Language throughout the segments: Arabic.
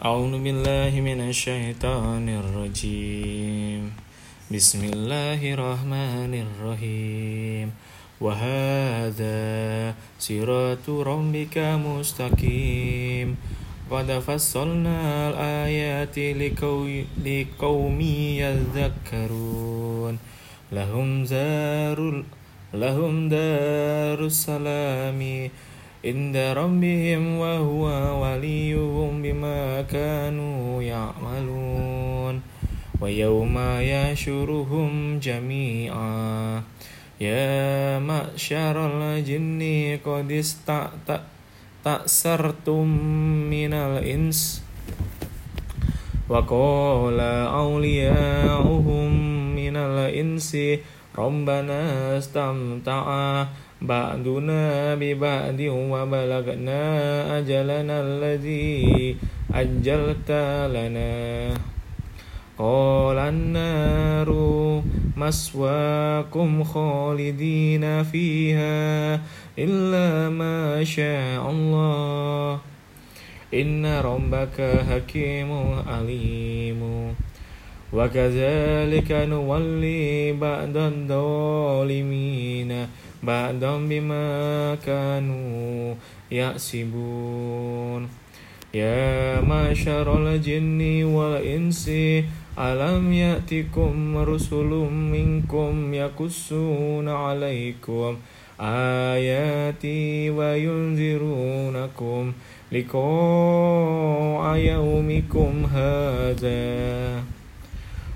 أعوذ بالله من الشيطان الرجيم. بسم الله الرحمن الرحيم. وهذا صراط ربك مستقيم. قد فصلنا الآيات لقوم يذكرون. لهم دار لهم دار السلام. عند ربهم وهو وليهم بما كانوا يعملون. ويوم يشرهم جميعا. يا معشر الجن قد استأثرتم من الإنس. وقال أولياؤهم من الإنس ربنا استمتع. بعدنا ببعد وبلغنا أجلنا الذي أجلت لنا. قال النار مسواكم خالدين فيها إلا ما شاء الله. إن ربك حكيم عليم. وكذلك نولي بعد الظالمين بعدا بما كانوا يأسبون يا معشر الجن والإنس ألم يأتكم رسل منكم يقصون عليكم آياتي وينذرونكم لقاء يومكم هذا؟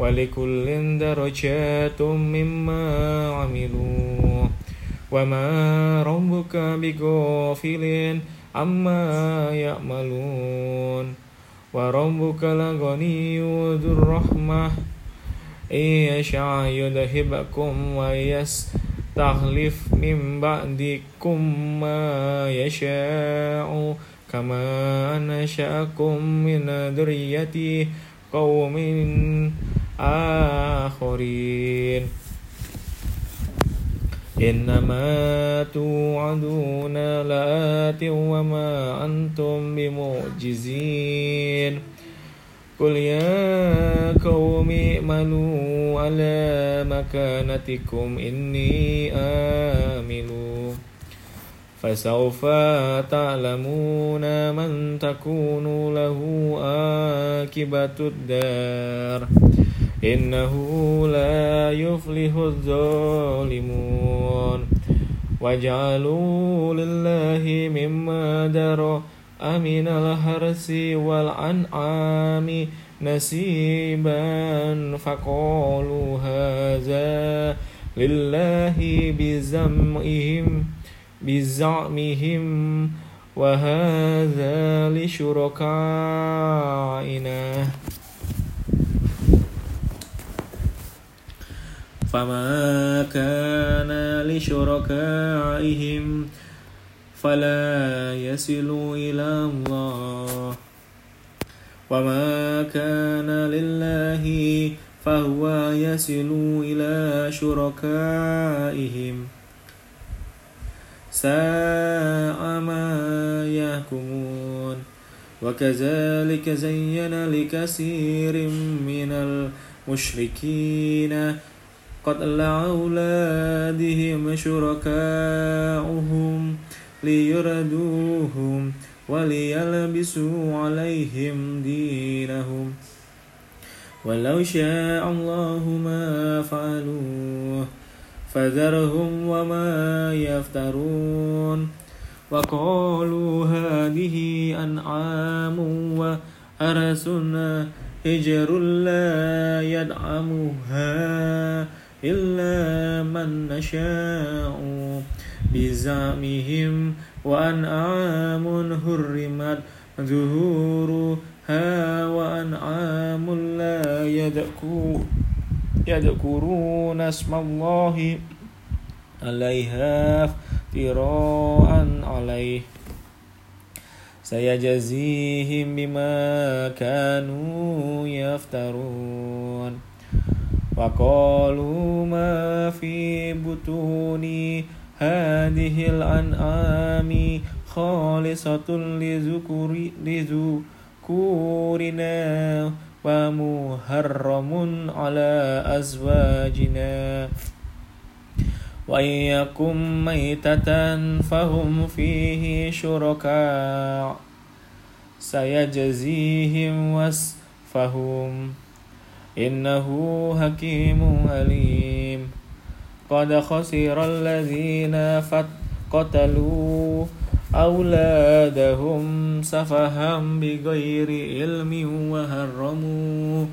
ولكل درجات مما عملوا وما ربك بغافل عما يعملون وربك لغني ذو الرحمة إن يشاء يذهبكم ويستخلف من بعدكم ما يشاء كما أنشأكم من ذرية قوم آخرين. إنما توعدون لآت وما أنتم بمعجزين. قل يا قوم اعملوا على مكانتكم إني آمل فسوف تعلمون من تكون له آكبة الدار. إنه لا يفلح الظالمون. وجعلوا لله مما درى أمن الحرس والأنعام نسيبا فقالوا هذا لله بزعمهم بزعمهم وهذا لشركائنا. فما كان لشركائهم فلا يصل إلى الله وما كان لله فهو يصل إلى شركائهم ساء ما يحكمون وكذلك زين لكثير من المشركين قتل أولادهم شركاؤهم ليردوهم وليلبسوا عليهم دينهم ولو شاء الله ما فعلوه فذرهم وما يفترون وقالوا هذه أنعام وأرسنا هجر لا يدعمها إلا من نشاء بزعمهم وأنعام هرمت ظهورها وأنعام يذكرون اسم الله عليها افتراء عليه. سيجزيهم بما كانوا يفترون. وقالوا ما في بطون هذه الأنعام خالصة لذكورنا ومحرم على أزواجنا. وإن يكن ميتة فهم فيه شركاء. سيجزيهم وصفهم إنه حكيم عليم. قد خسر الذين قتلوا أولادهم سفها بغير علم وهرموا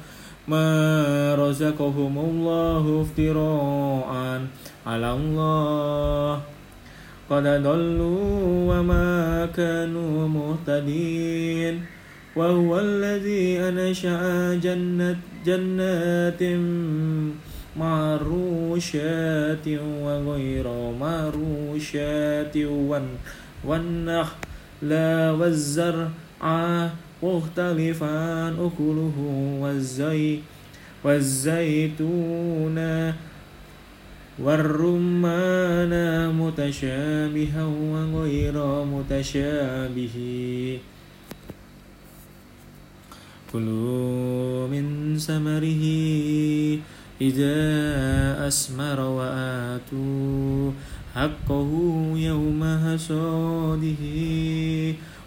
ما رزقهم الله افتراء على الله. قد ضلوا وما كانوا مهتدين. وهو الذي أنشأ جنة جنات معروشات وغير معروشات والنخل والزرع مختلفا أكله والزي والزيتون والرمان متشابها وغير متشابه. كلوا من ثمره إذا أسمر وآتوا حقه يوم حصاده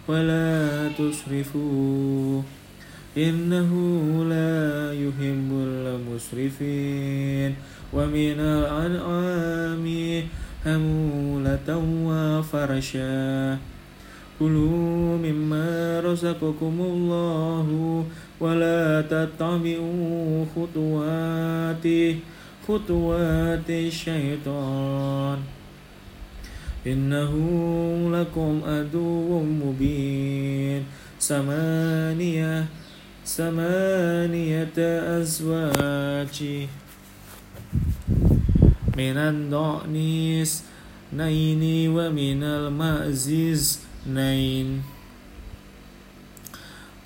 ولا تسرفوا إنه لا يحب المسرفين ومن الأنعام حمولة وفرشا كلوا مما رزقكم الله ولا تتبعوا خطوات خطوات الشيطان. إنه لكم عدو مبين. ثمانية ثمانية أزواج. من الضأن اثنين ومن المأزز. اثنين.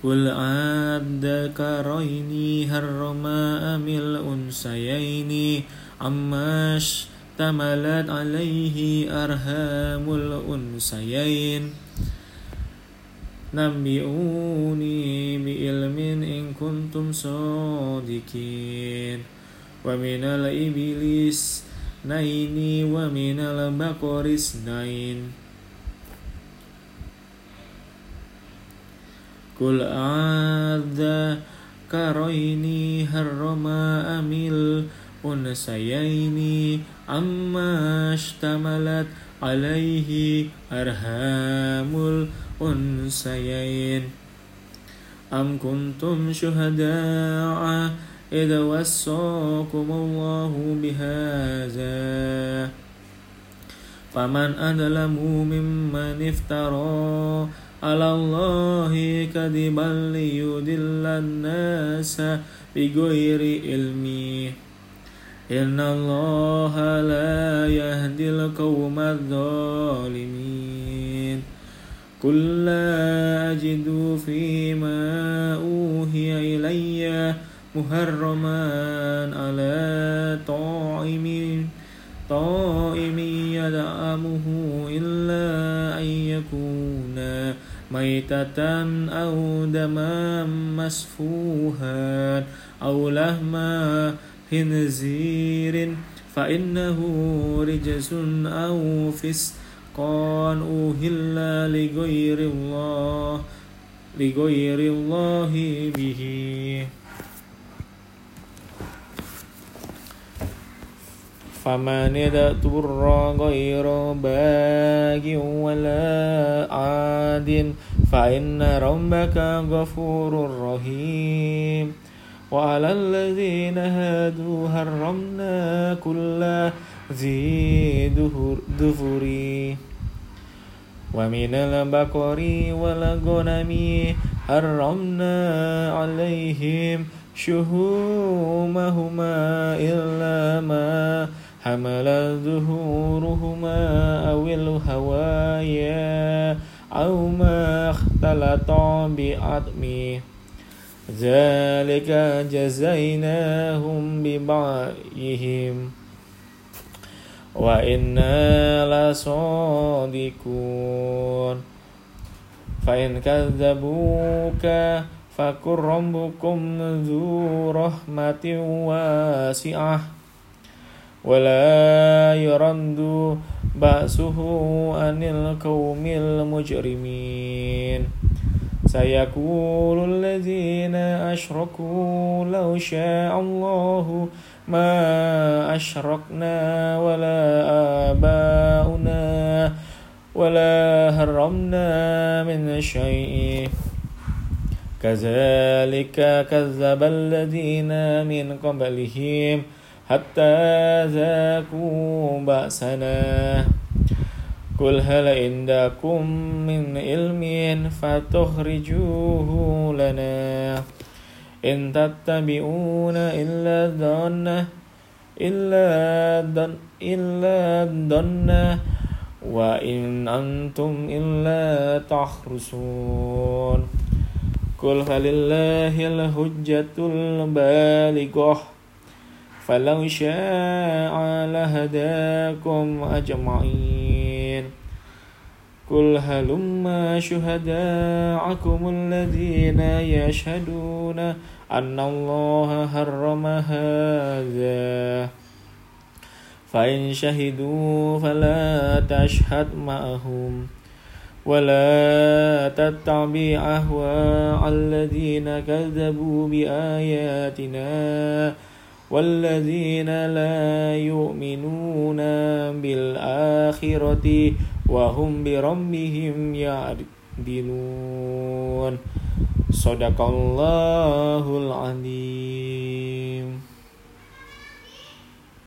قل أذكرين هرم أم الأنثيين عما اشتملت عليه أرهام الأنثيين. نبئوني بعلم إن كنتم صادقين. ومن الإبليس اثنين ومن البقر اثنين. قل أعذ كريني هرم أميل أنسيين أما اشتملت عليه أرهام الأنسيين أم كنتم شهداء إذ وصاكم الله بهذا فمن أظلم ممن افترى على الله كذبا ليضل الناس بغير علم. إن الله لا يهدي القوم الظالمين. قل لا أجد فيما أوهي إلي محرما على طاعم طائم يدعمه ميتة أو دما مسفوها أو لحم خنزير فإنه رجس أو فسقان أهل لغير الله لغير الله به. فمن اضطر غير باغ ولا عاد فإن ربك غفور رحيم. وعلى الذين هادوا حرمنا كل ذي دفر ومن البقر والغنم حرمنا عليهم شهومهما إلا ما حمل ظهورهما أو الهوايا أو ما اختلط بعظم ذلك جزيناهم ببعيهم وإنا لصادقون. فإن كذبوك فكن ربكم ذو رحمة واسعة. ولا يرد بأسه عن القوم المجرمين. سيقول الذين أشركوا لو شاء الله ما أشركنا ولا آباؤنا ولا هرمنا من شيء. كذلك كذب الذين من قبلهم حتى ذاقوا بأسنا. قل هل عندكم من علم فتخرجوه لنا؟ إن تتبعون إلا الظن إلا الظن إلا الظن. وإن أنتم إلا تخرسون قل فلله الحجة البالغة. فلو شاء لهداكم أجمعين قل هلما شهداءكم الذين يشهدون أن الله حرم هذا فإن شهدوا فلا تشهد معهم ولا تتبع أهواء الذين كذبوا بآياتنا والذين لا يؤمنون بالآخرة وهم بربهم يعدلون. صدق الله العظيم.